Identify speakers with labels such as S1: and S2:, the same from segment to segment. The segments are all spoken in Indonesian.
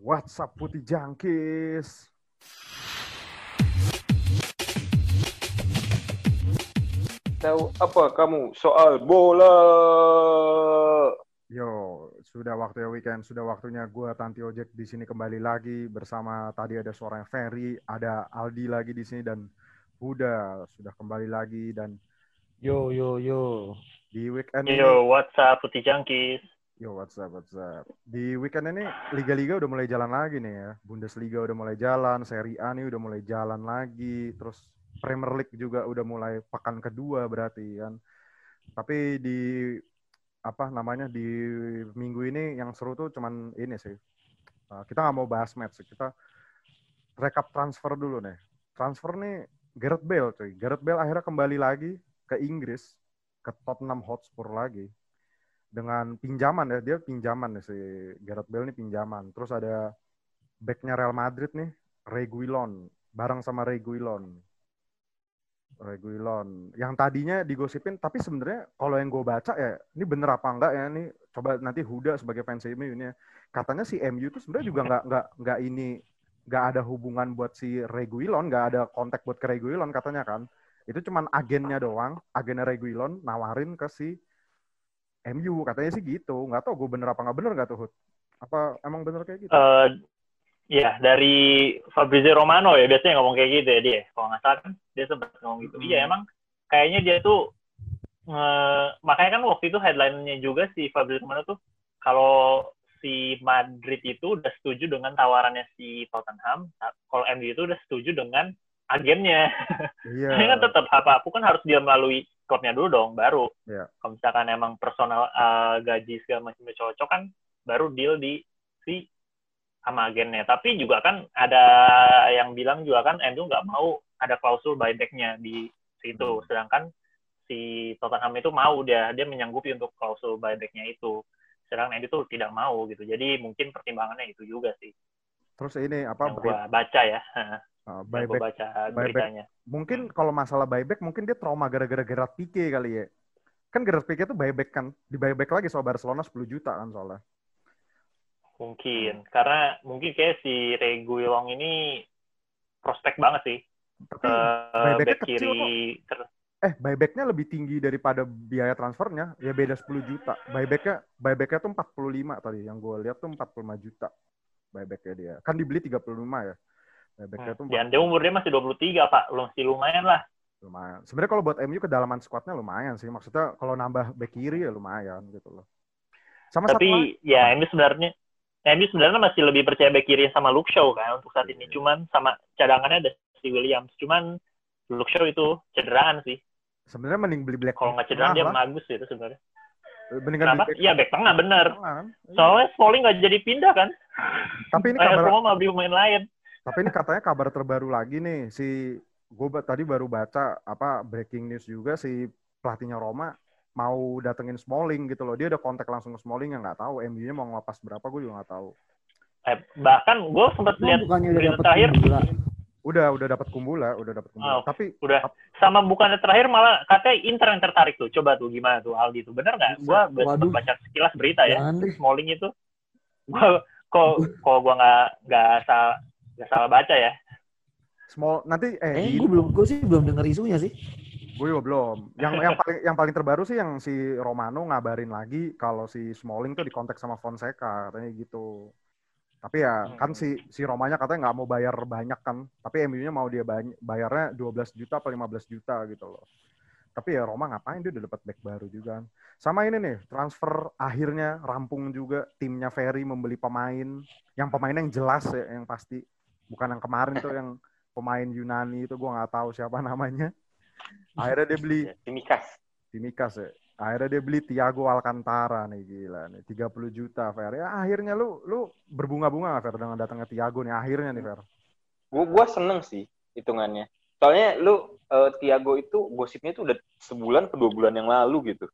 S1: WhatsApp Putih Jangkis.
S2: Tahu apa kamu soal bola?
S1: Yo, sudah waktunya weekend, sudah waktunya gue Tanti Ojek di sini kembali lagi bersama tadi ada suara Ferry, ada Aldi lagi di sini dan Huda sudah kembali lagi dan
S3: Yo yo yo.
S1: di weekend ini
S4: Yo, what's up, Putih Jangkis?
S1: Yo, what's up, what's up. Di weekend ini liga-liga udah mulai jalan lagi nih ya. Bundesliga udah mulai jalan, Serie A nih udah mulai jalan lagi, terus Premier League juga udah mulai pekan kedua berarti kan. Tapi di apa namanya di minggu ini yang seru tuh cuman ini sih. Uh, kita nggak mau bahas match, kita rekap transfer dulu nih. Transfer nih Gareth Bale cuy. Gareth Bale akhirnya kembali lagi ke Inggris, ke Tottenham Hotspur lagi dengan pinjaman ya dia pinjaman ya si Gareth Bale ini pinjaman. Terus ada backnya Real Madrid nih Reguilon bareng sama Reguilon Reguilon yang tadinya digosipin tapi sebenarnya kalau yang gue baca ya ini bener apa enggak ya ini coba nanti Huda sebagai fans MU ini ya. katanya si MU tuh sebenarnya juga nggak nggak nggak ini nggak ada hubungan buat si Reguilon nggak ada kontak buat ke Reguilon katanya kan. Itu cuman agennya doang agennya Reguilon nawarin ke si MU katanya sih gitu nggak tau gue bener apa nggak bener nggak tuh Hud apa emang bener kayak gitu
S4: Eh, ya, dari Fabrizio Romano ya, biasanya ngomong kayak gitu ya dia. Kalau nggak salah kan, dia sempat ngomong gitu.
S1: Hmm.
S4: Iya, emang kayaknya dia tuh, eh, makanya kan waktu itu headline-nya juga si Fabrizio Romano tuh, kalau si Madrid itu udah setuju dengan tawarannya si Tottenham, kalau MU itu udah setuju dengan agennya.
S1: iya
S4: Ini kan tetap apa kan harus dia melalui klubnya dulu dong, baru.
S1: Iya.
S4: Kalau misalkan emang personal eh, gaji segala macam cocok kan, baru deal di si sama agennya. Tapi juga kan ada yang bilang juga kan MU nggak mau ada klausul buybacknya di situ.
S1: Hmm.
S4: Sedangkan si Tottenham itu mau dia dia menyanggupi untuk klausul buybacknya itu. Sedangkan MU itu tidak mau gitu. Jadi mungkin pertimbangannya itu juga sih
S1: terus ini apa
S4: yang gua baca ya.
S1: uh,
S4: gua
S1: buyback
S4: baca
S1: buyback.
S4: beritanya.
S1: mungkin kalau masalah buyback mungkin dia trauma gara-gara Gerard Pique kali ya. Kan Gerard Pique tuh buyback kan di buyback lagi soal Barcelona 10 juta kan soalnya.
S4: Mungkin karena mungkin kayak si Reguilon ini prospek banget sih.
S1: Tapi buybacknya
S4: back
S1: kecil
S4: kiri.
S1: eh buybacknya lebih tinggi daripada biaya transfernya ya beda 10 juta. Buybacknya buybacknya tuh 45 tadi yang gue lihat tuh 45 juta buybacknya dia. Kan dibeli 35 ya buybacknya tuh
S4: Dan dia umur dia masih 23 pak, belum masih lumayan lah.
S1: lumayan sebenarnya kalau buat MU kedalaman squadnya lumayan sih maksudnya kalau nambah back kiri ya lumayan gitu loh sama satu
S4: Tapi ya ini sebenarnya MU sebenarnya masih lebih percaya back kiri sama Luke Shaw kan untuk saat ini.
S1: Iya.
S4: Cuman sama cadangannya ada si Williams. Cuman Luke Shaw itu cederaan sih.
S1: sebenarnya mending beli black
S4: Kalau nggak cederaan dia bagus itu sebenarnya.
S1: mendingan
S4: Kenapa? Iya back tengah bener.
S1: tengah kan. Iya.
S4: Soalnya Smalling nggak jadi pindah kan.
S1: tapi ini kabar
S4: semua mau beli pemain lain.
S1: Tapi ini katanya kabar terbaru lagi nih si gue tadi baru baca apa breaking news juga si pelatihnya Roma mau datengin Smalling gitu loh. Dia ada kontak langsung ke Smalling yang nggak tahu MU-nya mau ngelepas berapa gue juga nggak tahu.
S4: Eh, bahkan gue sempat lihat
S3: bukannya udah
S4: berita terakhir
S3: gula?
S1: Udah udah dapat kumbula, udah dapat kumbula.
S4: Oh,
S1: Tapi
S4: udah sama bukannya terakhir malah katanya Inter yang tertarik tuh. Coba tuh gimana tuh Aldi tuh bener nggak? Gue
S3: Waduh.
S4: baca sekilas berita ya. Smalling itu gua kok kok gua nggak nggak salah nggak salah baca ya
S1: small nanti eh
S3: Eh,
S1: di,
S3: gue belum, gue sih belum dengar isunya sih.
S1: gue juga belum. Yang yang paling yang paling terbaru sih yang si Romano ngabarin lagi kalau si Smalling tuh dikontak sama Fonseca katanya gitu. Tapi ya
S4: Hmm.
S1: kan si si Romanya katanya nggak mau bayar banyak kan. Tapi MU-nya mau dia bayarnya 12 juta atau 15 juta gitu loh. Tapi ya Roma ngapain dia udah dapat back baru juga kan. Sama ini nih, transfer akhirnya rampung juga timnya Ferry membeli pemain yang pemain yang jelas ya yang pasti. Bukan yang kemarin tuh yang pemain Yunani itu gua nggak tahu siapa namanya. Akhirnya dia beli
S2: Timikas.
S1: Timikas ya. Akhirnya dia beli Thiago Alcantara nih gila nih 30 juta Fer. Ya akhirnya lu lu berbunga-bunga nggak Fer dengan datangnya Thiago nih akhirnya nih Fer.
S2: Gue gua seneng sih hitungannya. Soalnya lu eh, Thiago itu gosipnya tuh udah sebulan ke dua bulan yang lalu gitu.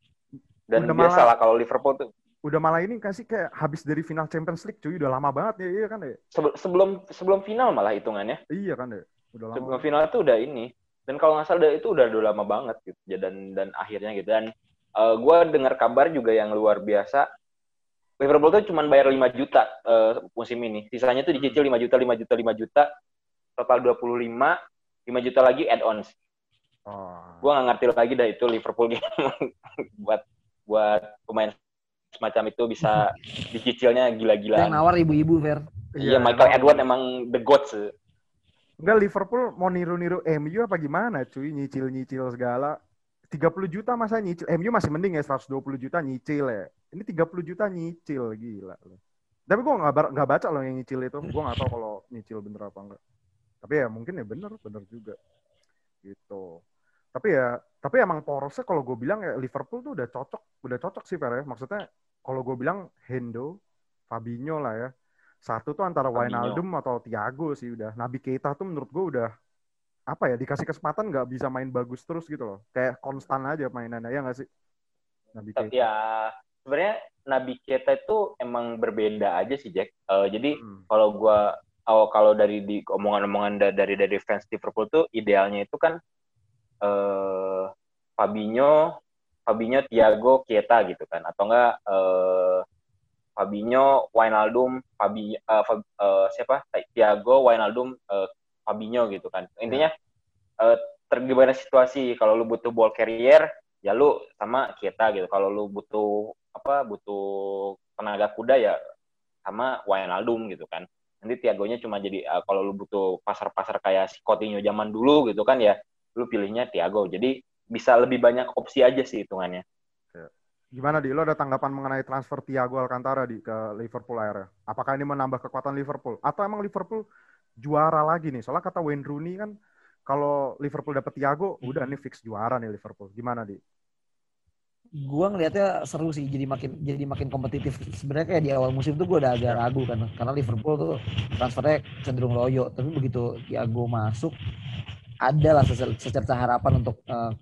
S2: Dan
S1: Udah
S2: biasa
S1: malah-
S2: lah kalau Liverpool tuh
S1: Udah malah ini kasih kayak habis dari final Champions League cuy udah lama banget ya iya kan ya.
S2: sebe- sebelum sebelum final malah hitungannya.
S1: Iya kan ya. Udah lama.
S2: Sebelum final tuh udah ini. Dan kalau nggak salah itu udah, udah lama banget gitu. Ya, Dan dan akhirnya gitu. Dan gue dengar kabar juga yang luar biasa. Liverpool tuh cuma bayar 5 juta eh, musim ini. Sisanya tuh dicicil 5 juta, 5 juta, 5 juta. Total 25, 5 juta lagi add-ons.
S1: Oh.
S2: Gua nggak ngerti lagi dah itu Liverpool buat buat pemain semacam itu bisa dicicilnya
S3: Yang
S2: gila-gilaan.
S3: nawar ibu-ibu, Fer.
S2: Iya, Michael
S1: emang-
S2: Edward emang the goats.
S1: Enggak Liverpool mau niru-niru MU apa gimana cuy? Nyicil-nyicil segala. 30 juta masa nyicil? MU masih mending ya 120 juta nyicil ya. Ini 30 juta nyicil gila loh. tapi gue nggak bar- nggak baca loh yang nyicil itu. Gue nggak tahu kalau nyicil bener apa enggak. Tapi ya mungkin ya bener bener juga. Gitu tapi ya tapi emang porosnya kalau gue bilang ya Liverpool tuh udah cocok udah cocok sih Fer ya maksudnya kalau gue bilang Hendo Fabinho lah ya satu tuh antara. Wijnaldum atau Thiago sih udah Nabi Keita tuh menurut gue udah apa ya dikasih kesempatan nggak bisa main bagus terus gitu loh kayak konstan aja mainannya ya nggak sih Nabi
S2: Tapi
S1: Keita
S2: ya sebenarnya Nabi Keita itu emang berbeda aja sih Jack. Eh, jadi
S1: Hmm.
S2: kalau gua oh, kalau dari di omongan-omongan da- dari dari fans Liverpool tuh idealnya itu kan eh Fabinho, Fabinho, Thiago, Keita gitu kan atau enggak eh Fabinho, Wijnaldum, Fabi eh, Fab- eh, siapa? Thiago, Wijnaldum, eh, Fabinho gitu kan. Intinya eh tergimana situasi kalau lu butuh ball carrier ya lu sama Keita gitu. Kalau lu butuh apa butuh tenaga kuda ya sama Wijnaldum gitu kan. Nanti Tiagonya cuma jadi uh, kalau lu butuh pasar-pasar kayak si Coutinho zaman dulu gitu kan ya lu pilihnya Tiago. Jadi bisa lebih banyak opsi aja sih hitungannya.
S1: gimana di? Lo ada tanggapan mengenai transfer Thiago Alcantara di ke Liverpool akhirnya? Apakah ini menambah kekuatan Liverpool? Atau emang Liverpool juara lagi nih? Soalnya kata Wayne Rooney kan kalau Liverpool dapet Thiago udah nih fix juara nih Liverpool. Gimana di?
S3: Gua ngelihatnya seru sih, jadi makin jadi makin kompetitif. Sebenarnya kayak di awal musim tuh gue udah agak ragu kan, karena Liverpool tuh transfernya cenderung loyo. Tapi begitu Thiago masuk, ada lah secerca harapan untuk eh,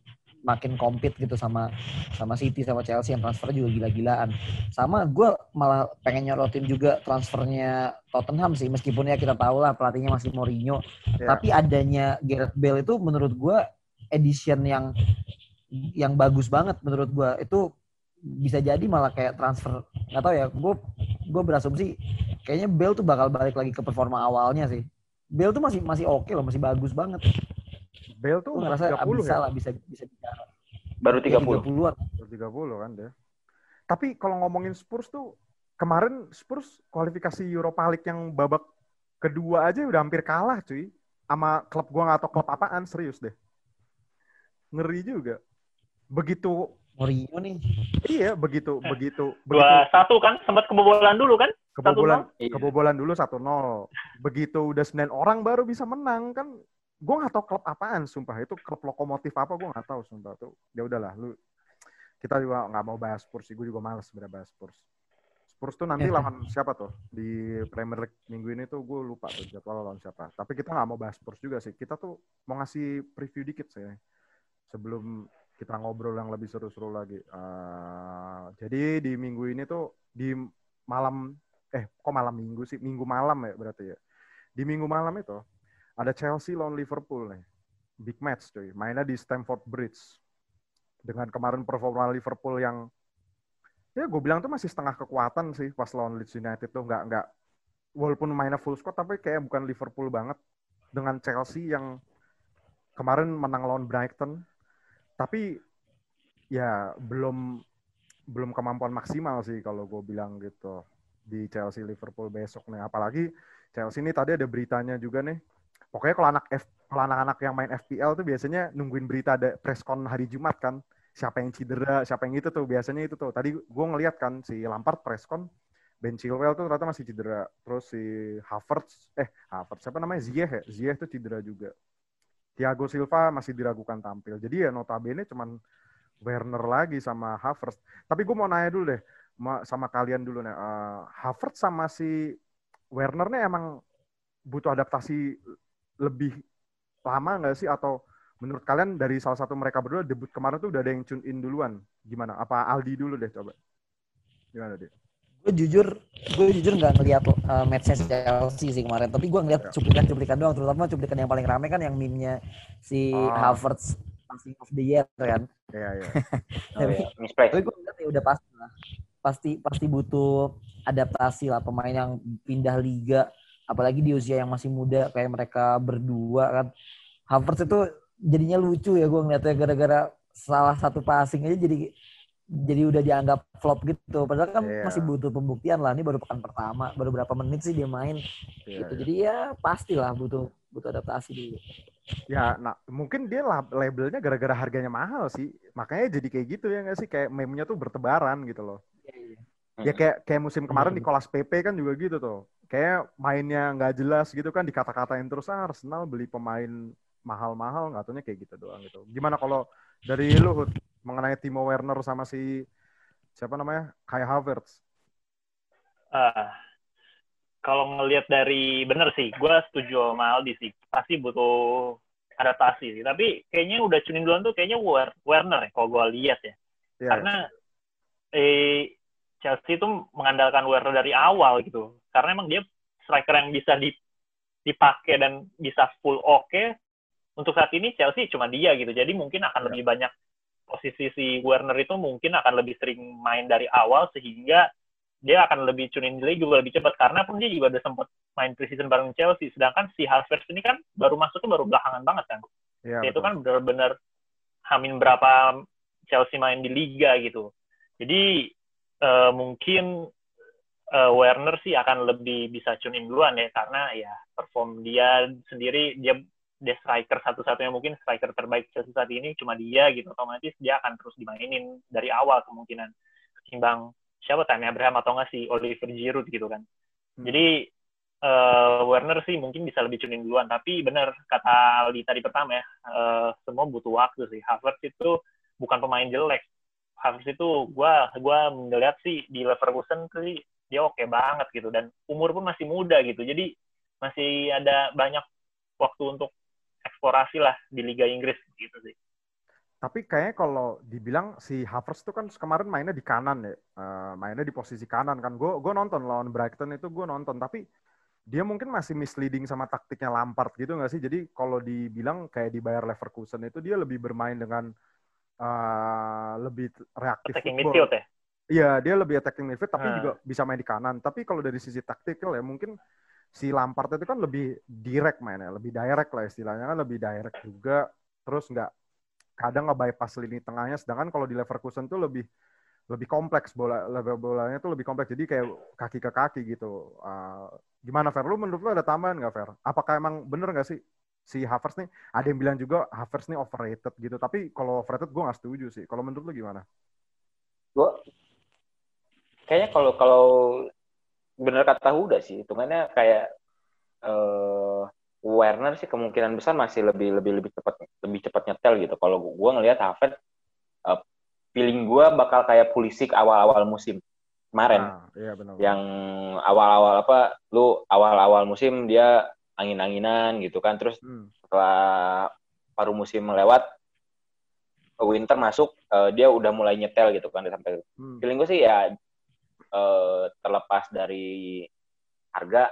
S3: makin compete gitu sama sama City sama Chelsea yang transfernya juga gila-gilaan. Sama gue malah pengen nyorotin juga transfernya Tottenham sih, meskipun ya kita tahu lah pelatihnya masih Mourinho.
S1: Ya.
S3: Tapi adanya Gareth Bale itu menurut gue edition yang yang bagus banget menurut gua itu bisa jadi malah kayak transfer nggak tahu ya gue gue berasumsi kayaknya Bale tuh bakal balik lagi ke performa awalnya sih Bale tuh masih masih oke loh masih bagus banget
S1: Bale tuh umur
S3: ngerasa
S1: 30
S3: bisa
S1: ya
S3: lah bisa bisa bicara
S2: Baru
S3: Ya,
S2: 30.
S3: 30-an.
S1: Umur 30 kan dia tapi kalau ngomongin Spurs tuh kemarin Spurs kualifikasi Europa League yang babak kedua aja udah hampir kalah cuy sama klub gua nggak tahu klub apaan serius deh ngeri juga begitu
S3: Mourinho nih
S1: Iya, begitu begitu begitu
S4: Dua satu kan sempat kebobolan dulu kan?
S1: kebobolan kebobolan dulu 1-0. Begitu udah 9 orang baru bisa menang kan. Gue nggak tahu klub apaan sumpah. Itu klub lokomotif apa gue nggak tahu sumpah tuh. Ya udahlah lu kita juga nggak mau bahas Spurs. Gue juga males sebenarnya bahas Spurs. Spurs tuh nanti
S3: Eh.
S1: lawan siapa tuh di Premier League minggu ini tuh gue lupa tuh jadwal lawan siapa. Tapi kita nggak mau bahas Spurs juga sih. Kita tuh mau ngasih preview dikit sih sebelum kita ngobrol yang lebih seru-seru lagi. Eh, jadi di minggu ini tuh di malam eh kok malam minggu sih minggu malam ya berarti ya. Di minggu malam itu ada Chelsea lawan Liverpool nih. Big match cuy. Mainnya di Stamford Bridge. Dengan kemarin performa Liverpool yang ya gue bilang tuh masih setengah kekuatan sih pas lawan Leeds United tuh nggak nggak walaupun mainnya full squad tapi kayak bukan Liverpool banget dengan Chelsea yang kemarin menang lawan Brighton tapi ya belum belum kemampuan maksimal sih kalau gue bilang gitu di Chelsea Liverpool besok nih apalagi Chelsea ini tadi ada beritanya juga nih pokoknya kalau anak F, kalau anak-anak yang main FPL tuh biasanya nungguin berita ada presscon hari Jumat kan. Siapa yang cedera siapa yang itu tuh biasanya itu tuh. Tadi gue ngeliat kan si Lampard presscon Ben Chilwell tuh ternyata masih cedera. Terus si Havertz eh Havertz siapa namanya? Ziyech ya? Ziyech tuh cedera juga. Thiago Silva masih diragukan tampil. Jadi ya notabene cuman Werner lagi sama Havertz. Tapi gue mau nanya dulu deh ma- sama kalian dulu nih. Eh, Havertz sama si Werner nih emang butuh adaptasi lebih lama nggak sih? Atau menurut kalian dari salah satu mereka berdua debut kemarin tuh udah ada yang tune in duluan. Gimana? Apa Aldi dulu deh coba? Gimana deh
S3: gue jujur gue jujur nggak ngeliat uh, matchnya Chelsea sih kemarin. Tapi gue ngeliat
S1: Ya.
S3: cuplikan-cuplikan doang terutama cuplikan yang paling rame kan yang meme-nya si
S1: Oh.
S3: Havertz passing of the year kan?
S1: Ya ya
S2: Oh, iya. Misplay.
S3: tapi gue ngeliat ya udah pasti lah. Pasti pasti butuh adaptasi lah pemain yang pindah liga apalagi di usia yang masih muda kayak mereka berdua kan Havertz itu jadinya lucu ya gue ngeliatnya gara-gara salah satu passing aja jadi jadi udah dianggap flop gitu padahal kan
S1: Iya.
S3: masih butuh pembuktian lah ini baru pekan pertama baru berapa menit sih dia main
S1: Iya,
S3: gitu
S1: iya.
S3: jadi ya pastilah butuh butuh adaptasi dulu
S1: Ya, nah mungkin dia lab- labelnya gara-gara harganya mahal sih. Makanya jadi kayak gitu ya nggak sih? Kayak meme-nya tuh bertebaran gitu loh. Ya kayak kayak musim kemarin
S3: Hmm.
S1: Nicolas Pepe kan juga gitu tuh. Kayak mainnya nggak jelas gitu kan dikata-katain terus ah, Arsenal beli pemain mahal-mahal nggak taunya kayak gitu doang gitu. Gimana kalau dari lu Hud, mengenai Timo Werner sama si siapa namanya? Kai Havertz.
S4: Ah, kalau ngelihat dari bener sih, gue setuju sama Aldi sih. Pasti butuh adaptasi sih. Tapi kayaknya udah cunin duluan tuh kayaknya Wer- Werner ya, kalau gue lihat ya.
S1: Ya,
S4: Karena eh, Chelsea itu mengandalkan Werner dari awal gitu. Karena emang dia striker yang bisa di- dipakai dan bisa full oke. Untuk saat ini Chelsea cuma dia gitu. Jadi mungkin akan
S1: Ya.
S4: lebih banyak posisi si Werner itu mungkin akan lebih sering main dari awal sehingga dia akan lebih cunin diri juga lebih cepat karena pun dia juga udah sempat main preseason bareng Chelsea sedangkan si Havertz ini kan baru masuknya baru belakangan banget kan
S1: Iya,
S4: itu kan benar-benar hamin berapa Chelsea main di liga gitu. Jadi eh, mungkin eh, Werner sih akan lebih bisa tune in duluan ya karena ya perform dia sendiri dia dia striker satu-satunya mungkin striker terbaik Chelsea saat ini cuma dia gitu otomatis dia akan terus dimainin dari awal kemungkinan ketimbang siapa Tammy Abraham atau nggak si Oliver Giroud gitu kan.
S1: Hmm.
S4: Jadi eh, Werner sih mungkin bisa lebih cunin duluan tapi benar kata Aldi tadi pertama ya eh, semua butuh waktu sih. Havertz itu bukan pemain jelek. Havertz itu gua gua melihat sih di Leverkusen sih dia oke banget gitu dan umur pun masih muda gitu. Jadi masih ada banyak waktu untuk eksplorasi lah di Liga Inggris gitu sih.
S1: Tapi kayaknya kalau dibilang si Havertz tuh kan kemarin mainnya di kanan ya, Eh, mainnya di posisi kanan kan. Gue gue nonton lawan Brighton itu gue nonton, tapi dia mungkin masih misleading sama taktiknya Lampard gitu nggak sih? Jadi kalau dibilang kayak di Bayer Leverkusen itu dia lebih bermain dengan eh, lebih reaktif
S4: Attacking
S1: football.
S4: midfield ya.
S1: Iya, dia lebih attacking midfield tapi
S4: Hmm.
S1: juga bisa main di kanan. Tapi kalau dari sisi taktikal ya mungkin si Lampard itu kan lebih direct mainnya, lebih direct lah istilahnya kan lebih direct juga. Terus nggak kadang nggak bypass lini tengahnya. Sedangkan kalau di Leverkusen tuh lebih lebih kompleks bola level bolanya tuh lebih kompleks. Jadi kayak kaki ke kaki gitu. Uh, gimana Fer? Lu menurut lu ada tambahan nggak Fer? Apakah emang bener nggak sih si Havertz nih? Ada yang bilang juga Havertz nih overrated gitu. Tapi kalau overrated gue nggak setuju sih. Kalau menurut lu gimana?
S2: gue kayaknya kalau kalau bener kata Huda sih hitungannya kayak eh Werner sih kemungkinan besar masih lebih lebih lebih cepat lebih cepat nyetel gitu kalau gue ngelihat Havertz eh, feeling gue bakal kayak Pulisic awal-awal musim kemarin
S1: Nah, iya benar.
S2: yang awal-awal apa lu awal-awal musim dia angin-anginan gitu kan terus
S1: Hmm.
S2: setelah paruh musim melewat winter masuk eh, dia udah mulai nyetel gitu kan sampai
S1: Hmm.
S2: feeling gue sih ya eh, terlepas dari harga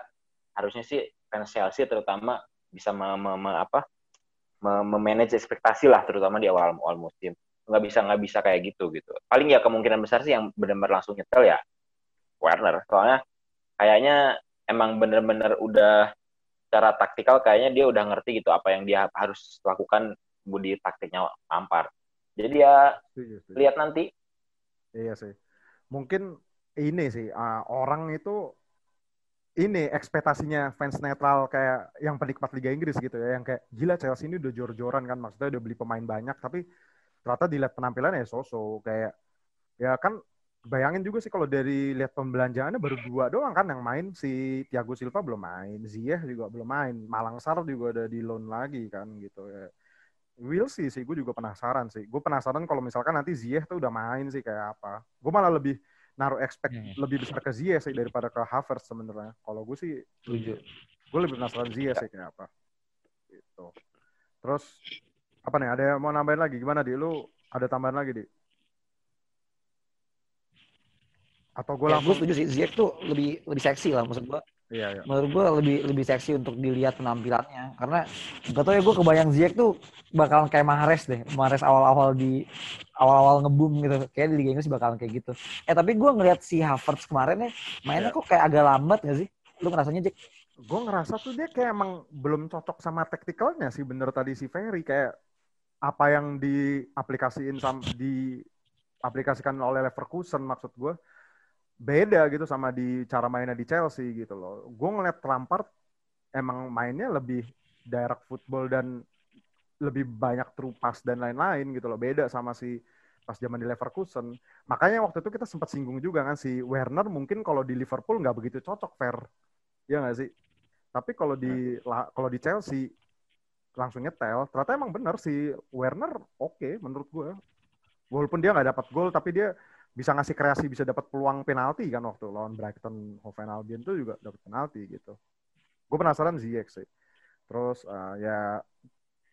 S2: harusnya sih fans Chelsea terutama bisa me, me- me- apa me- memanage ekspektasi lah terutama di awal awal musim nggak bisa nggak bisa kayak gitu gitu paling ya kemungkinan besar sih yang benar-benar langsung nyetel ya Werner soalnya kayaknya emang bener-bener udah secara taktikal kayaknya dia udah ngerti gitu apa yang dia harus lakukan di taktiknya Lampard jadi ya
S1: Setuju, setuju.
S2: lihat nanti
S1: Iya sih. Mungkin ini sih uh, orang itu ini ekspektasinya fans netral kayak yang penikmat Liga Inggris gitu ya, yang kayak gila Chelsea ini udah jor-joran kan, maksudnya udah beli pemain banyak, tapi ternyata dilihat penampilannya ya so-so kayak ya kan bayangin juga sih kalau dari lihat pembelanjaannya baru dua doang kan yang main si Thiago Silva belum main, Ziyech juga belum main, Malang Sar juga ada di loan lagi kan gitu ya. Will sih sih, gue juga penasaran sih. Gue penasaran kalau misalkan nanti Ziyech tuh udah main sih kayak apa. Gue malah lebih naruh expect
S3: Hmm.
S1: lebih besar ke Ziyech sih daripada ke Havertz sebenarnya. Kalau gue sih, gue lebih penasaran Ziyech sih kayak apa. Gitu. Terus apa nih? Ada yang mau nambahin lagi? Gimana di? Lu ada tambahan lagi di? Atau gue
S3: Ya, gue
S1: langsung?
S3: setuju sih Ziyech tuh lebih lebih seksi lah maksud gue.
S1: Iya, iya.
S3: menurut gue lebih lebih seksi untuk dilihat penampilannya karena gak tau ya gue kebayang Ziyech tuh bakalan kayak Mahrez deh Mahrez awal-awal di awal-awal ngebum gitu kayak di Liga Inggris bakalan kayak gitu eh tapi gue ngeliat si Havertz kemarin ya mainnya
S1: Iya.
S3: kok kayak agak lambat gak sih lu ngerasanya Jack
S1: gue ngerasa tuh dia kayak emang belum cocok sama taktikalnya sih bener tadi si Ferry kayak apa yang diaplikasiin sam di aplikasikan oleh Leverkusen maksud gue beda gitu sama di cara mainnya di Chelsea gitu loh. Gue ngeliat Lampard emang mainnya lebih direct football dan lebih banyak true pass dan lain-lain gitu loh. Beda sama si pas zaman di Leverkusen. Makanya waktu itu kita sempat singgung juga kan si Werner mungkin kalau di Liverpool nggak begitu cocok fair. Ya nggak sih? Tapi kalau di la- kalau di Chelsea langsung nyetel, ternyata emang bener si Werner oke menurut gue. Walaupun dia nggak dapat gol, tapi dia bisa ngasih kreasi, bisa dapat peluang penalti kan waktu lawan Brighton Hove Albion itu juga dapat penalti gitu. Gue penasaran Ziyech sih. Terus eh, ya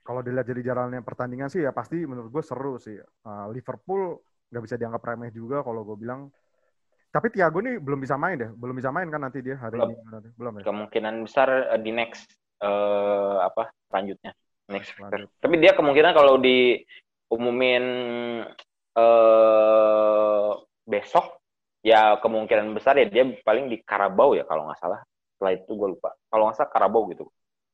S1: kalau dilihat jadi jalannya pertandingan sih ya pasti menurut gue seru sih. Eh, Liverpool nggak bisa dianggap remeh juga kalau gue bilang. Tapi Thiago nih belum bisa main deh, belum bisa main kan nanti dia hari
S2: Belum.
S1: ini nanti. Belum ya?
S2: Kemungkinan besar eh, di next eh, apa selanjutnya next
S1: Lanjut.
S2: Tapi dia kemungkinan kalau diumumin eh besok ya kemungkinan besar ya dia paling di Karabau ya kalau nggak salah. Setelah itu gue lupa. Kalau nggak salah Karabau gitu.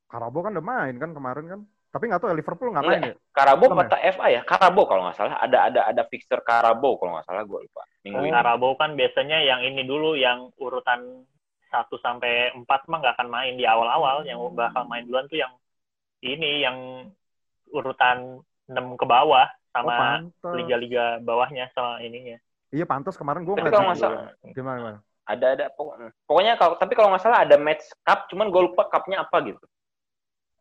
S1: Karabo kan udah main kan kemarin kan. Tapi nggak tahu ya Liverpool nggak
S2: Enggak,
S1: main ya.
S2: Karabau
S1: ya?
S2: kata FA ya, Karabau kalau nggak salah. Ada ada ada fixture Karabau kalau nggak salah gue lupa. Minggu
S1: Oh.
S2: ini.
S4: Karabau kan biasanya yang ini dulu yang urutan 1 sampai 4 mah nggak akan main di awal-awal, yang bakal main duluan tuh yang ini yang urutan 6 ke bawah sama
S1: pantes.
S4: liga-liga bawahnya sama ininya.
S1: Iya pantas kemarin gue
S2: kalau nggak
S1: gitu.
S2: salah,
S1: Gimana, gimana?
S2: ada ada pokoknya, pokoknya kalau tapi kalau nggak salah ada match cup, cuman gue lupa cupnya apa gitu.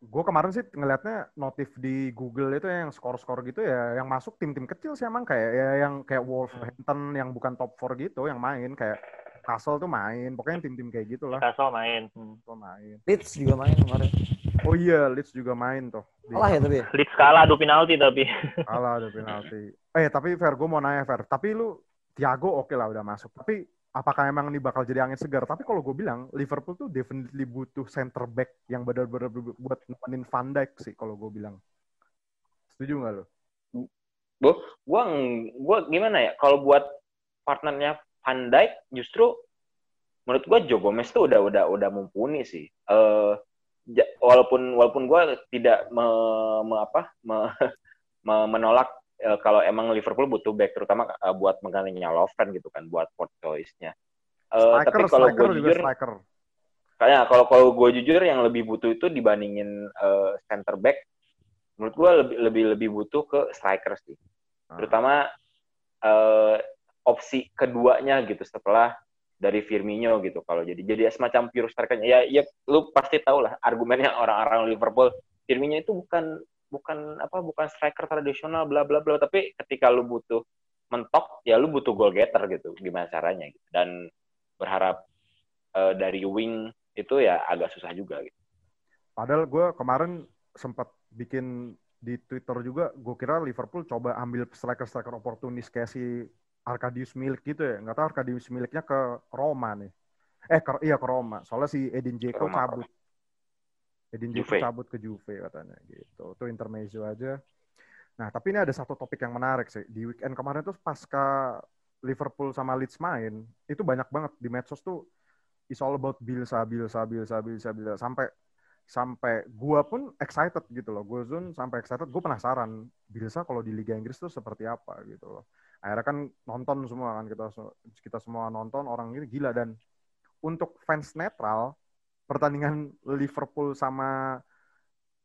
S1: Gue kemarin sih ngelihatnya notif di Google itu yang skor-skor gitu ya, yang masuk tim-tim kecil sih emang kayak ya yang kayak Wolverhampton yang bukan top 4 gitu yang main kayak Castle tuh main, pokoknya tim-tim kayak gitulah
S4: Kasau main. Hmm.
S1: tuh main.
S3: Leeds juga main kemarin
S1: Oh iya, Leeds juga main tuh.
S3: Kalah ya tapi?
S4: Leeds kalah adu penalti tapi.
S1: Kalah ada penalti. Eh tapi Fer, gue mau nanya Fer, tapi lu Thiago oke lah udah masuk. Tapi apakah emang ini bakal jadi angin segar? Tapi kalau gue bilang Liverpool tuh definitely butuh center back yang benar-benar bu- buat nemenin Van Dijk sih kalau gue bilang. Setuju nggak lo?
S2: Gua ng- gua gimana ya? Kalau buat partnernya Van Dijk justru menurut gua Joe Gomez tuh udah udah udah mumpuni sih. Eh ja- walaupun walaupun gua tidak me, me- apa me- me- menolak eh, kalau emang Liverpool butuh back terutama eh, buat menggantinya Lovren gitu kan buat port choice-nya. Eh,
S1: Striker,
S2: tapi kalau gue jujur,
S1: striker.
S2: Kayaknya kalau kalau gue jujur yang lebih butuh itu dibandingin eh, center back, menurut gue lebih lebih lebih butuh ke striker sih.
S1: Ah.
S2: Terutama eh, opsi keduanya gitu setelah dari Firmino gitu kalau jadi jadi semacam pure striker ya ya lu pasti tahu lah argumennya orang-orang Liverpool. Firmino itu bukan bukan apa bukan striker tradisional bla bla bla. Tapi ketika lu butuh mentok ya lu butuh goal getter gitu gimana caranya gitu. Dan berharap eh, dari wing itu ya agak susah juga gitu.
S1: Padahal gue kemarin sempat bikin di Twitter juga, gue kira Liverpool coba ambil striker-striker oportunis kayak si Arkadius Milik gitu ya. Nggak tahu Arkadius Miliknya ke Roma nih. Eh, ke, iya ke Roma. Soalnya si Edin Dzeko
S2: Roma,
S1: cabut. Edin Dzeko cabut ke Juve katanya gitu. Itu intermezzo aja. Nah, tapi ini ada satu topik yang menarik sih. Di weekend kemarin tuh pasca Liverpool sama Leeds main, itu banyak banget di medsos tuh it's all about Bilsa, Bilsa, Bilsa, Bilsa, Bilsa. Sampai sampai gua pun excited gitu loh. Gue Zun sampai excited, gue penasaran Bilsa kalau di Liga Inggris tuh seperti apa gitu loh. Akhirnya kan nonton semua kan kita kita semua nonton orang ini gila dan untuk fans netral pertandingan Liverpool sama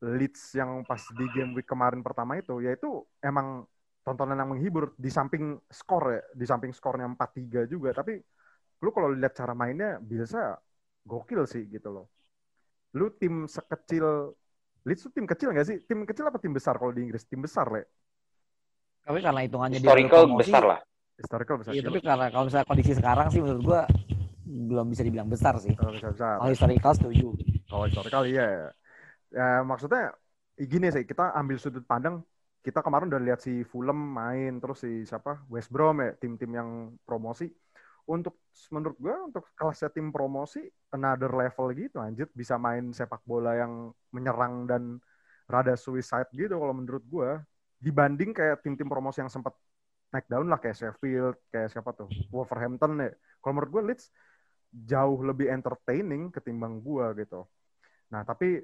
S1: Leeds yang pas di game week kemarin pertama itu yaitu emang tontonan yang menghibur di samping skor ya, di samping skornya 4-3 juga tapi lu kalau lihat cara mainnya biasa gokil sih gitu loh. Lu tim sekecil Leeds tuh tim kecil nggak sih? Tim kecil apa tim besar kalau di Inggris? Tim besar, Le.
S3: Tapi karena hitungannya dia
S2: Historical
S3: promosi,
S2: besar lah.
S1: Historical besar.
S3: Iya, tapi karena kalau misalnya kondisi sekarang sih menurut gua belum bisa dibilang besar sih.
S1: Kalau besar, besar.
S3: Kalau historical setuju.
S1: Kalau historical iya. Ya maksudnya gini sih, kita ambil sudut pandang kita kemarin udah lihat si Fulham main terus si siapa West Brom ya tim-tim yang promosi untuk menurut gue untuk kelasnya tim promosi another level gitu anjir bisa main sepak bola yang menyerang dan rada suicide gitu kalau menurut gue dibanding kayak tim-tim promosi yang sempat naik down lah kayak Sheffield kayak siapa tuh Wolverhampton ya kalau menurut gue Leeds jauh lebih entertaining ketimbang gue gitu nah tapi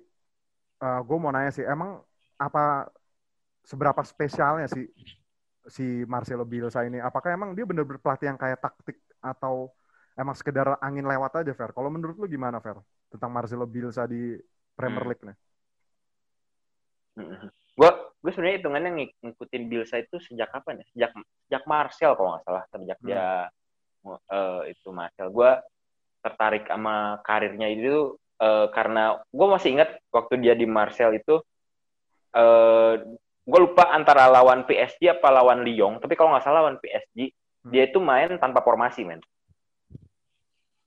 S1: uh, gue mau nanya sih emang apa seberapa spesialnya sih si Marcelo Bielsa ini? Apakah emang dia bener-bener pelatih yang kayak taktik atau emang sekedar angin lewat aja, Fer? Kalau menurut lu gimana, Fer? Tentang Marcelo Bielsa di Premier hmm. League nih?
S2: Gue sebenarnya hitungannya ng ngikutin Bielsa itu sejak kapan ya? Sejak sejak Marcel kalau nggak salah, sejak hmm. dia uh, itu Marcel. Gue tertarik sama karirnya itu uh, karena gue masih ingat waktu dia di Marcel itu uh, gue lupa antara lawan PSG apa lawan Lyon tapi kalau nggak salah lawan PSG hmm. dia itu main tanpa formasi men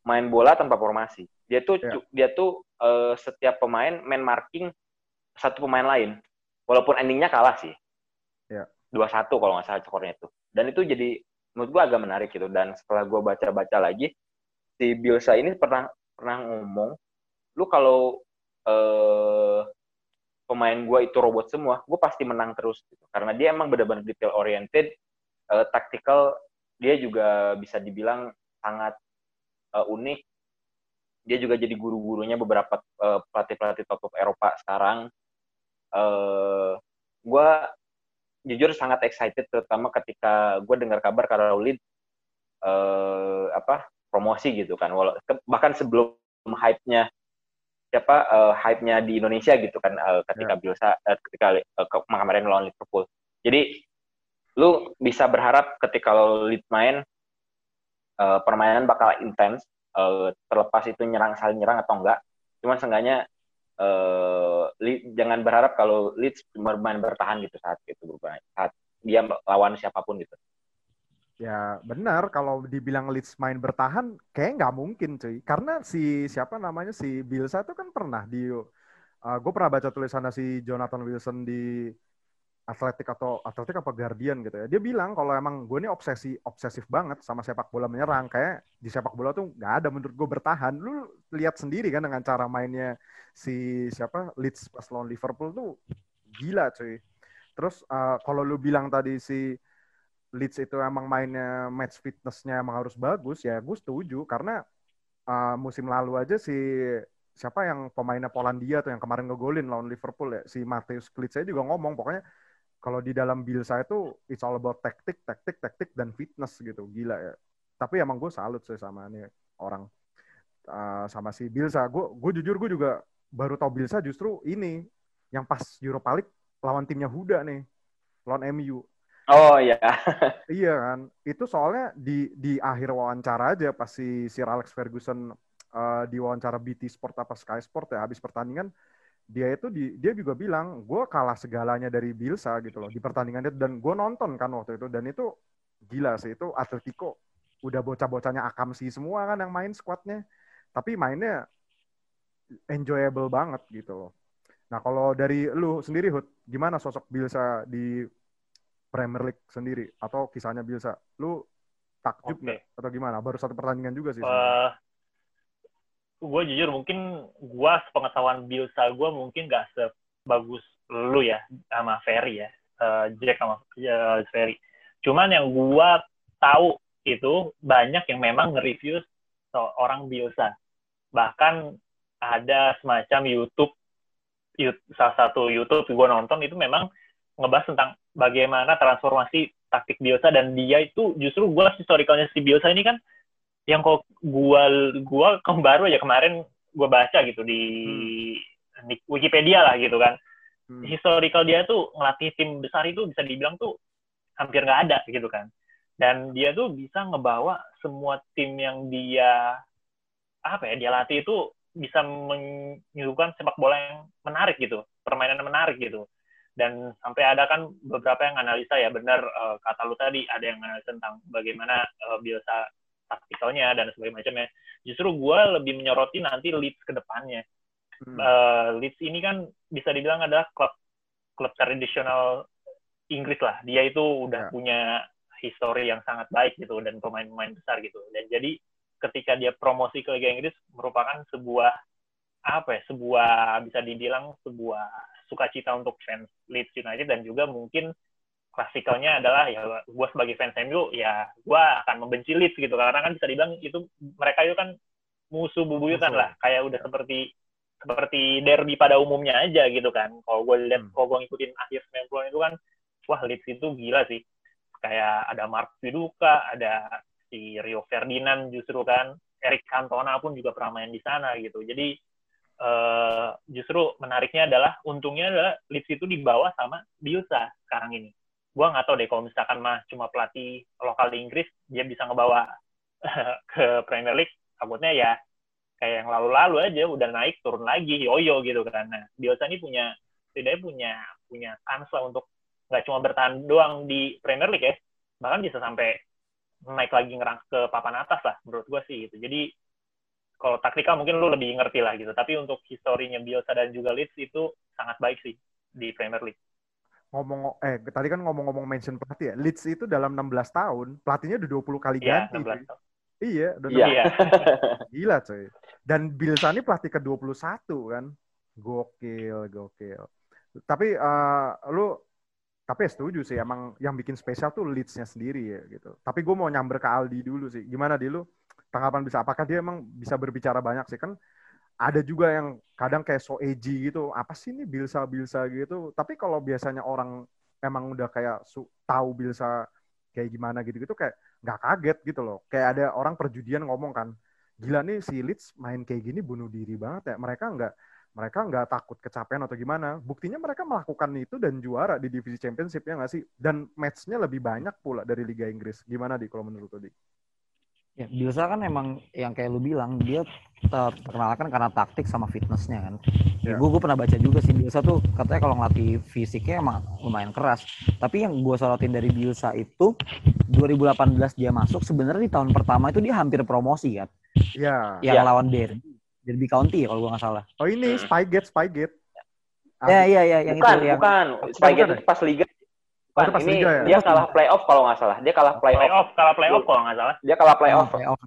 S2: main bola tanpa formasi dia tuh yeah. dia tuh uh, setiap pemain main marking satu pemain lain walaupun endingnya kalah sih
S1: yeah.
S2: dua satu kalau nggak salah skornya itu dan itu jadi menurut gue agak menarik gitu dan setelah gue baca-baca lagi si Bielsa ini pernah pernah ngomong lu kalau uh, pemain gue itu robot semua, gue pasti menang terus gitu. Karena dia emang benar-benar detail oriented, uh, tactical, dia juga bisa dibilang sangat uh, unik. Dia juga jadi guru-gurunya beberapa uh, pelatih-pelatih top top Eropa sekarang. Uh, gue jujur sangat excited terutama ketika gue dengar kabar kalau Leeds uh, apa promosi gitu kan. Walau, bahkan sebelum hype-nya siapa uh, hype-nya di Indonesia gitu kan uh, ketika yeah. Bielsa uh, ketika uh, kemarin lawan Liverpool. Jadi lu bisa berharap ketika lo lead main uh, permainan bakal intens uh, terlepas itu nyerang saling nyerang atau enggak. Cuman seenggaknya uh, jangan berharap kalau Leeds bermain bertahan gitu saat itu bermain saat dia lawan siapa pun gitu.
S1: Ya benar kalau dibilang Leeds main bertahan kayak nggak mungkin cuy. Karena si siapa namanya si Bilsa itu kan pernah di uh, gue pernah baca tulisannya si Jonathan Wilson di Atletik atau Atletik apa Guardian gitu ya. Dia bilang kalau emang gue ini obsesi obsesif banget sama sepak bola menyerang. Kayak di sepak bola tuh nggak ada menurut gue bertahan. Lu lihat sendiri kan dengan cara mainnya si siapa Leeds pas lawan Liverpool tuh gila cuy. Terus uh, kalau lu bilang tadi si Leeds itu emang mainnya match fitnessnya emang harus bagus ya gue setuju karena uh, musim lalu aja si siapa yang pemainnya Polandia tuh yang kemarin ngegolin lawan Liverpool ya si Mateus Klitsch juga ngomong pokoknya kalau di dalam bil saya itu it's all about taktik taktik taktik dan fitness gitu gila ya tapi emang gue salut sih sama ini orang uh, sama si Bilsa gue gue jujur gue juga baru tau Bilsa justru ini yang pas Europa League lawan timnya Huda nih lawan MU
S2: Oh iya.
S1: iya kan. Itu soalnya di di akhir wawancara aja pas si Sir Alex Ferguson uh, di wawancara BT Sport apa Sky Sport ya habis pertandingan dia itu di, dia juga bilang gue kalah segalanya dari Bilsa gitu loh di pertandingan itu dan gue nonton kan waktu itu dan itu gila sih itu Atletico udah bocah-bocahnya akam sih semua kan yang main squadnya tapi mainnya enjoyable banget gitu loh. Nah kalau dari lu sendiri Hud, gimana sosok Bilsa di Premier League sendiri atau kisahnya Bielsa? Lu takjub nggak okay. atau gimana? Baru satu pertandingan juga sih. Uh,
S4: gue jujur mungkin gue sepengetahuan Bielsa gue mungkin gak sebagus lu ya sama Ferry ya, uh, Jack sama uh, Ferry. Cuman yang gue tahu itu banyak yang memang nge-review seorang Bielsa. Bahkan ada semacam YouTube, YouTube salah satu YouTube gue nonton itu memang ngebahas tentang bagaimana transformasi taktik Biosa dan dia itu justru gue historikalnya si Biosa ini kan yang kok gue gue baru aja kemarin gue baca gitu di, hmm. di Wikipedia lah gitu kan hmm. historical dia tuh ngelatih tim besar itu bisa dibilang tuh hampir nggak ada gitu kan dan dia tuh bisa ngebawa semua tim yang dia apa ya dia latih itu bisa menyuguhkan sepak bola yang menarik gitu permainan yang menarik gitu dan sampai ada kan beberapa yang analisa ya benar uh, kata lu tadi ada yang analisa tentang bagaimana uh, biasa taktikalnya dan sebagainya macamnya justru gue lebih menyoroti nanti Leeds ke depannya hmm. uh, Leeds ini kan bisa dibilang adalah klub klub tradisional Inggris lah dia itu udah yeah. punya history yang sangat baik gitu dan pemain-pemain besar gitu. Dan jadi ketika dia promosi ke Liga Inggris merupakan sebuah apa ya, sebuah bisa dibilang sebuah sukacita untuk fans Leeds United dan juga mungkin klasikalnya adalah ya gue sebagai fans MU ya gue akan membenci Leeds gitu. Karena kan bisa dibilang itu mereka itu kan musuh bubuyutan lah. Kayak udah seperti seperti derby pada umumnya aja gitu kan. Kalau gue lihat hmm. kalau gue ngikutin akhir 90 itu kan wah Leeds itu gila sih. Kayak ada Mark Viduka ada si Rio Ferdinand justru kan. Eric Cantona pun juga pernah main di sana gitu. Jadi uh, justru menariknya adalah untungnya adalah Leeds itu dibawa sama Bielsa sekarang ini gue nggak tahu deh kalau misalkan mah cuma pelatih lokal di Inggris dia bisa ngebawa ke Premier League takutnya ya kayak yang lalu-lalu aja udah naik turun lagi yoyo gitu nah Bielsa ini punya tidak punya punya kans lah untuk nggak cuma bertahan doang di Premier League ya bahkan bisa sampai naik lagi ngerang ke papan atas lah menurut gue sih gitu. Jadi kalau taktikal mungkin lu lebih ngerti lah gitu. Tapi untuk historinya Bielsa dan juga Leeds itu sangat baik sih di Premier League
S1: ngomong eh tadi kan ngomong-ngomong mention pelatih ya Leeds itu dalam 16 tahun pelatihnya udah 20 kali
S4: iya,
S1: ganti
S4: 16 tahun.
S1: iya udah
S2: iya.
S1: gila coy dan Bielsa ini pelatih ke 21 kan. Gokil gokil. Tapi uh, lu tapi ya setuju sih emang yang bikin spesial tuh Leeds-nya sendiri ya gitu. Tapi gue mau nyamber ke Aldi dulu sih. Gimana di lu? Tanggapan bisa apakah dia emang bisa berbicara banyak sih? Kan ada juga yang kadang kayak so edgy gitu apa sih ini bilsa bilsa gitu? Tapi kalau biasanya orang emang udah kayak su tahu bilsa kayak gimana gitu gitu kayak nggak kaget gitu loh. Kayak ada orang perjudian ngomong kan gila nih si Leeds main kayak gini bunuh diri banget ya. Mereka nggak mereka nggak takut kecapean atau gimana. Buktinya mereka melakukan itu dan juara di divisi championship ya nggak sih? Dan matchnya lebih banyak pula dari Liga Inggris. Gimana di kalau menurut tadi
S3: Ya, Bielsa kan emang yang kayak lu bilang dia terkenalkan karena taktik sama fitnessnya kan. Ya. Gue gue pernah baca juga sih Bielsa tuh katanya kalau ngelatih fisiknya emang lumayan keras. Tapi yang gue sorotin dari Bielsa itu 2018 dia masuk sebenarnya di tahun pertama itu dia hampir promosi kan.
S1: Iya.
S3: Yang
S1: ya.
S3: lawan Derby, Derby County ya kalau gue nggak salah.
S1: Oh ini Spygate Spygate.
S3: Ya iya iya yang
S2: bukan,
S3: itu yang
S2: bukan. Spygate itu pas liga Bukan, pas ini ya? dia kalah playoff kalau nggak salah. Dia kalah playoff.
S4: Playoff, kalah playoff kalau nggak salah.
S2: Dia kalah playoff.
S3: Oh, playoff.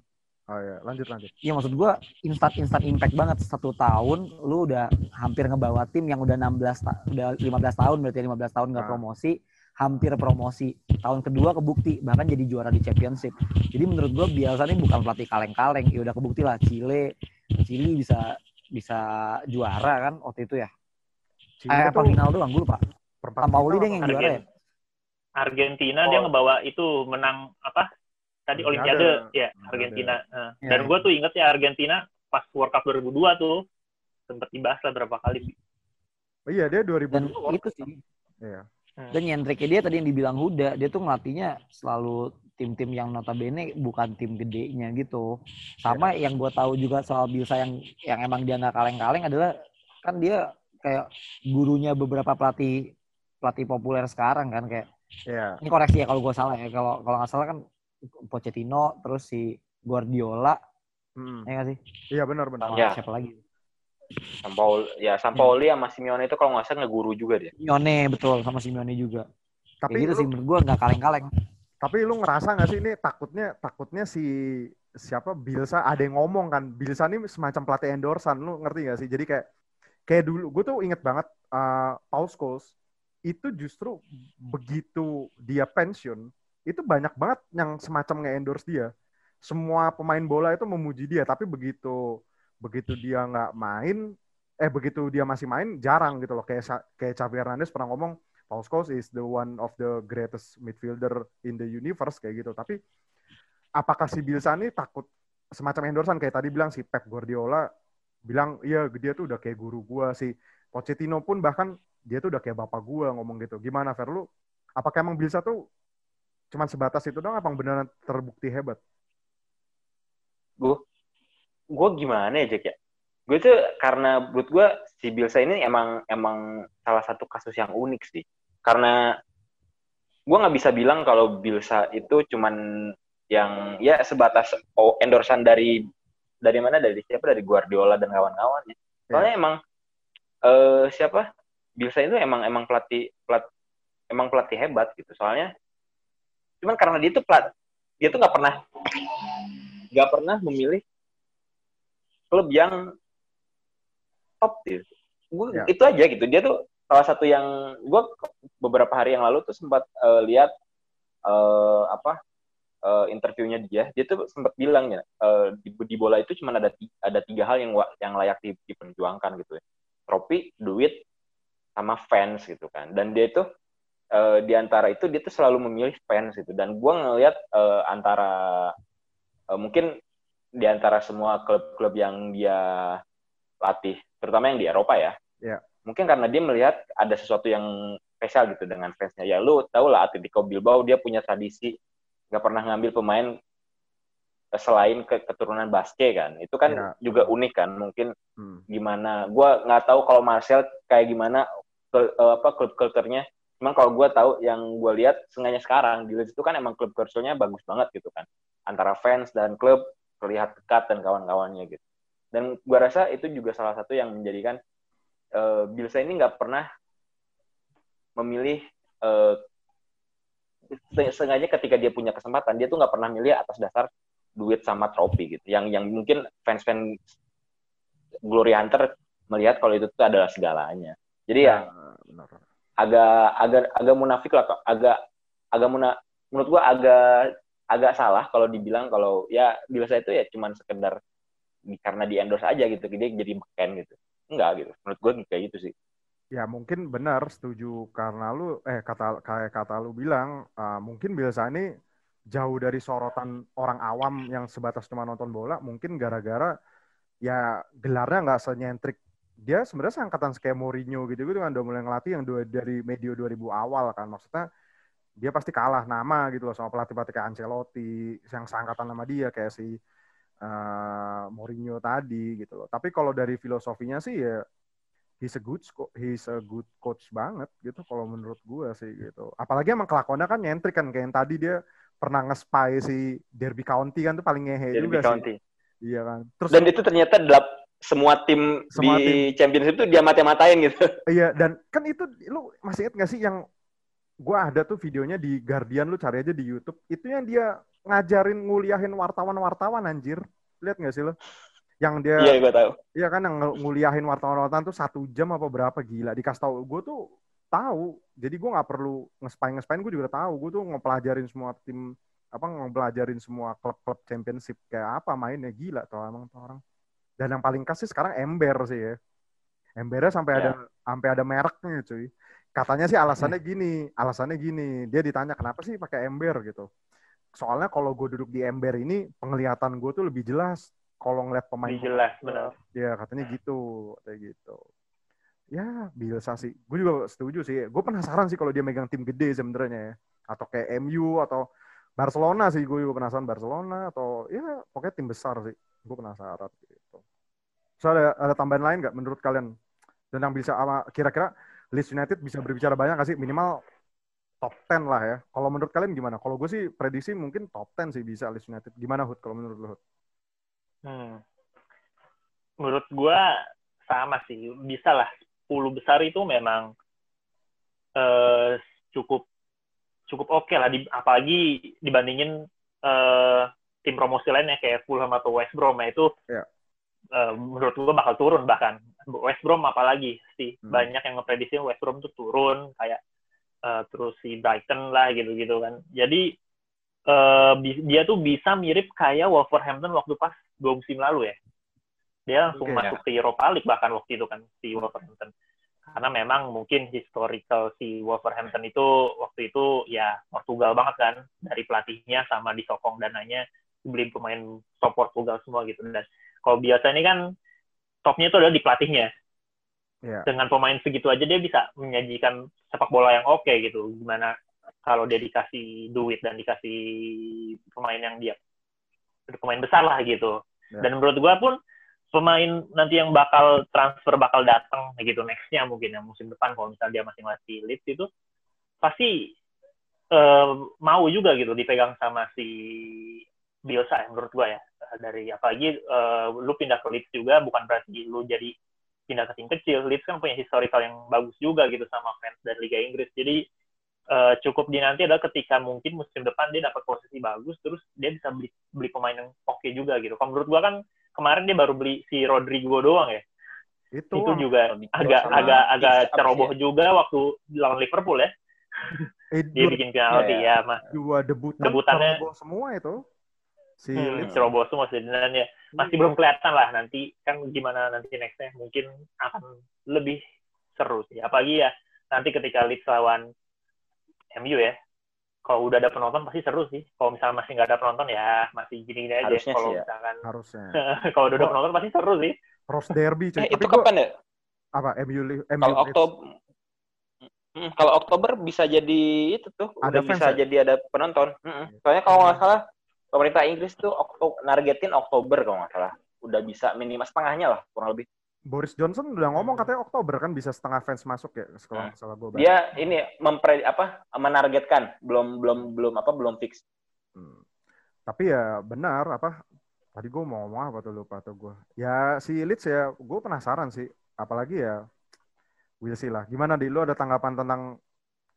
S1: Oh iya, lanjut lanjut.
S3: Iya maksud gua instant instant impact banget satu tahun lu udah hampir ngebawa tim yang udah 16 ta udah 15 tahun berarti 15 tahun nggak nah. promosi, hampir promosi. Tahun kedua kebukti bahkan jadi juara di championship. Jadi menurut gua biasanya bukan pelatih kaleng-kaleng, ya udah kebukti lah Chile Chile bisa bisa juara kan waktu itu ya. Chile eh, apa final doang gue lupa. Perempat Pauli deh yang juara ya.
S4: Argentina oh. dia ngebawa itu menang apa tadi Olimpiade ya Argentina. Nah, ya, dan ya. gue tuh inget ya Argentina pas World Cup 2002 tuh sempat dibahas lah berapa kali.
S1: Oh iya dia 2002.
S3: Dan itu sih. Iya. Hmm. Dan nyentriknya dia tadi yang dibilang Huda, dia tuh ngelatihnya selalu tim-tim yang notabene bukan tim gedenya gitu. Sama ya. yang gue tahu juga soal Bielsa yang yang emang dia nggak kaleng-kaleng adalah kan dia kayak gurunya beberapa pelatih pelatih populer sekarang kan kayak
S1: Yeah.
S3: Ini koreksi ya kalau gue salah ya. Kalau kalau nggak salah kan Pochettino terus si Guardiola. Hmm. Ya nggak sih?
S1: Iya benar benar.
S2: Ya.
S3: Siapa lagi?
S2: Sampaoli ya Sampaoli ya. sama Simeone itu kalau nggak salah ngeguru juga dia.
S3: Simeone betul sama Simeone juga. Tapi Kayak gitu sih menurut gue nggak kaleng-kaleng.
S1: Tapi lu ngerasa nggak sih ini takutnya takutnya si siapa Bilsa ada yang ngomong kan Bilsa ini semacam pelatih endorsan lu ngerti gak sih jadi kayak kayak dulu gue tuh inget banget uh, Paul Scholes itu justru begitu dia pensiun itu banyak banget yang semacam nge-endorse dia. Semua pemain bola itu memuji dia, tapi begitu begitu dia nggak main, eh begitu dia masih main jarang gitu loh. Kayak kayak Xavi Hernandez pernah ngomong Paul Scholes is the one of the greatest midfielder in the universe kayak gitu. Tapi apakah si Bielsa ini takut semacam endorsan kayak tadi bilang si Pep Guardiola bilang iya dia tuh udah kayak guru gua si Pochettino pun bahkan dia tuh udah kayak bapak gue ngomong gitu. Gimana Fer lu? Apakah emang bisa tuh cuman sebatas itu dong apa beneran terbukti hebat?
S2: Gue gue gimana ya Jack ya? Gue tuh karena menurut gue si Bilsa ini emang emang salah satu kasus yang unik sih. Karena gue nggak bisa bilang kalau Bilsa itu cuman yang ya sebatas oh, endorsan dari dari mana dari siapa dari Guardiola dan kawan-kawannya. Soalnya yeah. emang uh, siapa Bielsa itu emang emang pelatih pelat emang pelatih hebat gitu. Soalnya cuman karena dia tuh plat dia tuh nggak pernah nggak pernah memilih klub yang top gitu. Gue
S1: Ya.
S2: itu aja gitu. Dia tuh salah satu yang gue beberapa hari yang lalu tuh sempat eh, lihat eh, apa eh, interviewnya dia. Dia tuh sempat bilang ya eh, di, di bola itu cuma ada ti- ada tiga hal yang yang layak di- diperjuangkan gitu ya. Trofi duit sama fans gitu kan dan dia itu eh, di antara itu dia tuh selalu memilih fans gitu dan gue ngelihat eh, antara eh, mungkin di antara semua klub-klub yang dia latih terutama yang di Eropa ya
S1: Iya.
S2: mungkin karena dia melihat ada sesuatu yang spesial gitu dengan fansnya ya lu tau lah Atletico Bilbao dia punya tradisi nggak pernah ngambil pemain selain ke keturunan Basque kan itu kan
S1: Iya.
S2: juga unik kan mungkin
S1: Hmm.
S2: gimana gue nggak tahu kalau Marcel kayak gimana eh, apa klub culture-nya. Cuman kalau gue tahu yang gue lihat sengaja sekarang di Leeds itu kan emang klub culture-nya bagus banget gitu kan. Antara fans dan klub terlihat dekat dan kawan-kawannya gitu. Dan gue rasa itu juga salah satu yang menjadikan eh, Bielsa ini nggak pernah memilih eh, se- sengaja ketika dia punya kesempatan dia tuh nggak pernah milih atas dasar duit sama trofi gitu. Yang yang mungkin fans-fans Glory Hunter melihat kalau itu tuh adalah segalanya jadi ya
S1: Ya, benar.
S2: agak agak agak munafik lah kok agak agak muna menurut gua agak agak salah kalau dibilang kalau ya biasa itu ya cuman sekedar di- karena di endorse aja gitu dia jadi beken gitu. Enggak gitu menurut gua kayak gitu sih.
S1: Ya mungkin benar setuju. Karena lu eh kata kayak kata lu bilang uh, mungkin Bielsa ini jauh dari sorotan orang awam yang sebatas cuma nonton bola mungkin gara-gara ya gelarnya nggak senyentrik dia sebenarnya seangkatan kayak Mourinho gitu gitu kan udah mulai ngelatih yang dua, dari medio 2000 awal kan maksudnya dia pasti kalah nama gitu loh sama pelatih-pelatih kayak Ancelotti yang seangkatan sama dia kayak si uh, Mourinho tadi gitu loh tapi kalau dari filosofinya sih ya he's a good he's a good coach banget gitu kalau menurut gue sih gitu. Apalagi emang kelakuannya kan nyentrik kan kayak yang tadi dia pernah nge-spy si Derby County kan tuh paling ngehe
S2: Derby
S1: juga
S2: County.
S1: sih. Iya kan. Terus
S2: dan itu ternyata delap semua tim
S1: Semua
S2: di championship itu dia mata-matain gitu.
S1: Iya dan kan itu lu masih inget gak sih yang gue ada tuh videonya di Guardian lu cari aja di YouTube. Itu yang dia ngajarin nguliahin wartawan-wartawan anjir. Lihat gak sih lu? Yang dia
S2: iya gua tahu.
S1: Iya kan yang nguliahin wartawan-wartawan tuh satu jam apa berapa gila. Dikasih tahu gue tuh tahu. Jadi gue nggak perlu ngespain ngespain gue juga tahu. Gue tuh ngepelajarin semua tim apa ngepelajarin semua klub-klub championship kayak apa mainnya. Gila tuh emang tuh orang dan yang paling kasih sekarang ember sih ya. Embernya sampai ada sampai ada mereknya cuy. Katanya sih alasannya gini alasannya gini. Dia ditanya kenapa sih pakai ember? gitu. Soalnya kalau gue duduk di ember ini penglihatan gue tuh lebih jelas kalau ngeliat pemain
S4: Lebih jelas, benar.
S1: Ya katanya gitu, kayak gitu. Ya Bielsa sih, gue juga setuju sih. Gue penasaran sih kalau dia megang tim gede sebenarnya ya, atau kayak MU atau Barcelona sih, gue juga penasaran Barcelona atau ya pokoknya tim besar sih. Gue penasaran. gitu. So ada, ada tambahan lain nggak menurut kalian tentang bisa kira-kira Leeds United bisa berbicara banyak nggak sih minimal top 10 lah ya. Kalau menurut kalian gimana? Kalau gue sih prediksi mungkin top 10 sih bisa Leeds United. Gimana Hud kalau menurut lu Hud?
S4: Hmm. Menurut gua sama sih, bisa lah. 10 besar itu memang eh, cukup cukup oke lah, di, apalagi dibandingin eh, tim promosi lainnya kayak Fulham atau West Brom ya itu
S1: Iya.
S4: Eh, menurut gua bakal turun bahkan West Brom apalagi sih
S1: Hmm.
S4: banyak yang ngeprediksi West Brom tuh turun kayak eh, terus si Brighton lah gitu-gitu kan jadi bi- dia tuh bisa mirip kayak Wolverhampton waktu pas dua musim lalu ya. Dia langsung
S1: Oke.
S4: masuk ke Europa League bahkan waktu itu kan si Wolverhampton. Karena memang mungkin historical si Wolverhampton itu waktu itu ya Portugal banget kan dari pelatihnya sama disokong dananya beli pemain top Portugal semua gitu dan kalau biasa ini kan topnya itu adalah di pelatihnya
S1: Ya.
S4: dengan pemain segitu aja dia bisa menyajikan sepak bola yang oke gitu. Gimana kalau dia dikasih duit dan dikasih pemain yang dia pemain besar lah gitu.
S1: Ya.
S4: Dan menurut gua pun pemain nanti yang bakal transfer bakal datang gitu nextnya mungkin yang musim depan kalau misalnya dia masih ngelatih Leeds itu pasti eh, mau juga gitu dipegang sama si Bielsa ya, menurut gua ya dari apalagi eh, lu pindah ke Leeds juga bukan berarti lu jadi pindah ke tim kecil. Leeds kan punya historical yang bagus juga gitu sama fans dari Liga Inggris. Jadi uh, cukup dinanti adalah ketika mungkin musim depan dia dapat posisi bagus terus dia bisa beli beli pemain yang oke okay juga gitu. Kalau menurut gua kan kemarin dia baru beli si Rodrigo doang ya. Itu, itu juga agak agak agak ceroboh ya. juga waktu lawan Liverpool ya. Eh, dia bikin penalti ya, ya mah.
S1: Dua debut
S4: debutannya
S1: semua itu.
S4: Si hmm, ceroboh semua sih dan ya masih belum kelihatan lah nanti kan gimana nanti nextnya mungkin akan lebih seru sih apalagi ya nanti ketika Leeds lawan MU ya kalau udah ada penonton pasti seru sih. Kalau misalnya masih nggak ada penonton ya masih gini-gini aja.
S2: Harusnya
S4: kalau
S2: sih ya.
S4: misalkan
S1: harusnya.
S4: kalau udah ada penonton pasti seru sih.
S1: Cross derby
S2: cuy. Eh, itu gua, kapan ya?
S1: Apa MU MU
S2: Kalau Oktober Hmm, kalau Oktober bisa jadi itu tuh, ada udah bisa ya? jadi ada penonton. Hmm, soalnya kalau nggak salah pemerintah Inggris tuh Oktober, nargetin Oktober kalau nggak salah, udah bisa minimal setengahnya lah kurang lebih.
S1: Boris Johnson udah ngomong katanya Oktober kan bisa setengah fans masuk ya kalau hmm. salah gue.
S2: Dia ini mempre apa menargetkan belum belum belum apa belum fix.
S1: Hmm. Tapi ya benar apa tadi gue mau ngomong apa tuh lupa tuh gue. Ya si Leeds ya gue penasaran sih apalagi ya we'll see lah. Gimana di lu ada tanggapan tentang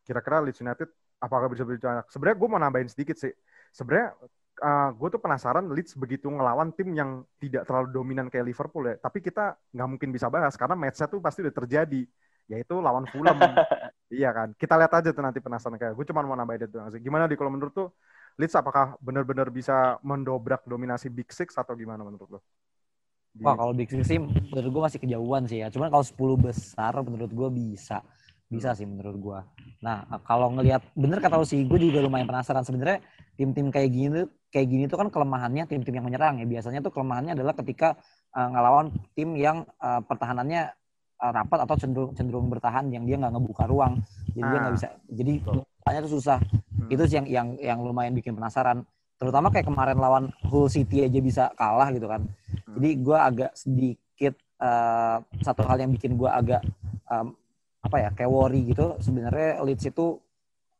S1: kira-kira Leeds United apakah bisa berbicara? Sebenarnya gue mau nambahin sedikit sih. Sebenarnya uh, ah, gue tuh penasaran Leeds begitu ngelawan tim yang tidak terlalu dominan kayak Liverpool ya. Tapi kita nggak mungkin bisa bahas karena matchnya tuh pasti udah terjadi. Yaitu lawan Fulham. iya kan. Kita lihat aja tuh nanti penasaran kayak. Gue cuma mau nambahin itu. Gimana di kalau menurut tuh Leeds apakah benar-benar bisa mendobrak dominasi Big Six atau gimana menurut lo?
S3: Wah kalau Big Six sih menurut gue masih kejauhan sih ya. Cuman kalau 10 besar menurut gue bisa. Bisa sih menurut gue. Nah kalau ngelihat bener kata sih gue juga lumayan penasaran sebenarnya tim-tim kayak gini kayak gini tuh kan kelemahannya tim-tim yang menyerang ya. Biasanya tuh kelemahannya adalah ketika uh, ngelawan tim yang uh, pertahanannya uh, rapat atau cenderung cenderung bertahan yang dia nggak ngebuka ruang. Jadi ah. dia nggak bisa. Jadi tanya tuh susah. Hmm. Itu sih yang yang yang lumayan bikin penasaran. Terutama kayak kemarin lawan Hull City aja bisa kalah gitu kan. Hmm. Jadi gue agak sedikit uh, satu hal yang bikin gue agak um, apa ya kayak worry gitu. Sebenarnya Leeds itu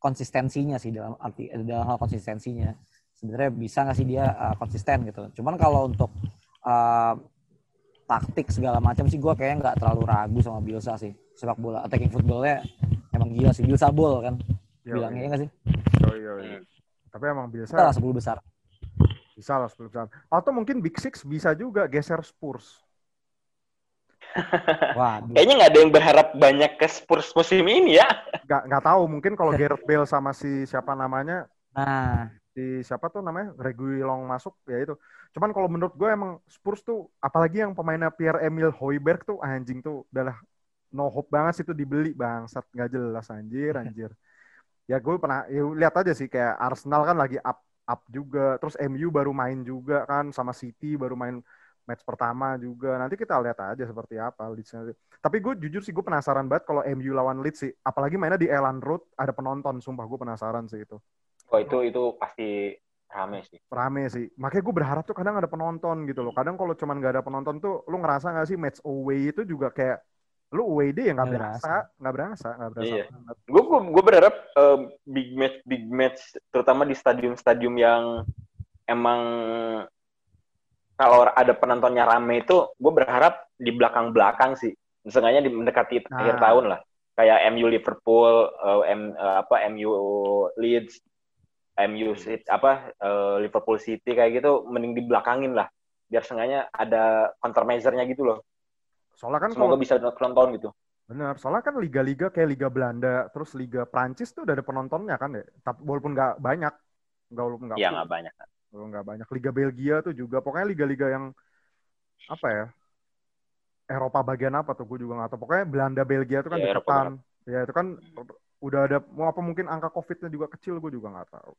S3: konsistensinya sih dalam arti dalam hal konsistensinya sebenarnya bisa nggak sih dia uh, konsisten gitu. Cuman kalau untuk uh, taktik segala macam sih gue kayaknya nggak terlalu ragu sama Bielsa sih sepak bola attacking footballnya emang gila sih Bielsa ball kan yo, bilangnya ya nggak sih?
S1: Yo, yo, yo. Tapi emang Bielsa
S3: lah sepuluh besar.
S1: Bisa lah sepuluh besar. Atau mungkin Big Six bisa juga geser Spurs.
S2: Waduh. Kayaknya nggak ada yang berharap banyak ke Spurs musim ini ya.
S1: Nggak nggak tahu. Mungkin kalau Gareth Bale sama si siapa namanya.
S3: Nah
S1: si siapa tuh namanya? Reguilon masuk ya itu. Cuman kalau menurut gue emang Spurs tuh apalagi yang pemainnya Pierre Emil Hoiberg tuh anjing tuh udahlah no hope banget sih tuh dibeli bangsat. Nggak jelas anjir anjir. ya gue pernah ya, lihat aja sih kayak Arsenal kan lagi up up juga. Terus MU baru main juga kan sama City baru main match pertama juga. Nanti kita lihat aja seperti apa Leeds tapi gue jujur sih gue penasaran banget kalau MU lawan Leeds sih. Apalagi mainnya di Elan Road ada penonton sumpah gue penasaran sih itu
S2: Oh itu itu pasti rame sih.
S1: Rame sih. Makanya gue berharap tuh kadang ada penonton gitu loh. Kadang kalau cuman gak ada penonton tuh, lu ngerasa gak sih match away itu juga kayak lu away day ya nggak berasa, nggak berasa, nggak berasa. Iya.
S2: Gue gue berharap uh, big match big match terutama di stadium-stadium yang emang kalau ada penontonnya rame itu, gue berharap di belakang-belakang sih. Misalnya di mendekati nah. akhir tahun lah. Kayak MU Liverpool, uh, M, uh, apa MU Leeds, MU City, apa uh, Liverpool City kayak gitu mending dibelakangin lah biar sengaja ada countermeasure-nya gitu loh.
S1: Soalnya kan
S2: semoga kalau, bisa nonton gitu.
S1: Benar, soalnya kan liga-liga kayak Liga Belanda, terus Liga Prancis tuh udah ada penontonnya kan ya. Tapi walaupun nggak banyak, nggak walaupun nggak.
S2: Iya nggak banyak.
S1: Walaupun nggak banyak. Liga Belgia tuh juga, pokoknya liga-liga yang apa ya? Eropa bagian apa tuh gue juga nggak tahu. Pokoknya Belanda Belgia tuh kan ya, deketan. Ya itu kan udah ada mau apa mungkin angka COVID-nya juga kecil gue juga nggak tahu.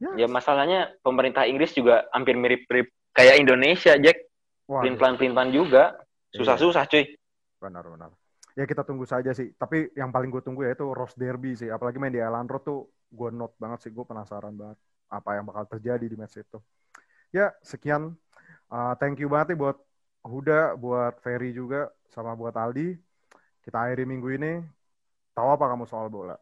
S2: Ya, ya masalahnya pemerintah Inggris juga hampir mirip-mirip kayak Indonesia, Jack. Pelin-pelan juga. Susah-susah, cuy.
S1: Benar-benar. Ya kita tunggu saja sih. Tapi yang paling gue tunggu ya itu Rose Derby sih. Apalagi main di Island Road tuh gue note banget sih. Gue penasaran banget apa yang bakal terjadi di match itu. Ya sekian. Uh, thank you banget nih buat Huda, buat Ferry juga, sama buat Aldi. Kita akhiri minggu ini. Tahu apa kamu soal bola?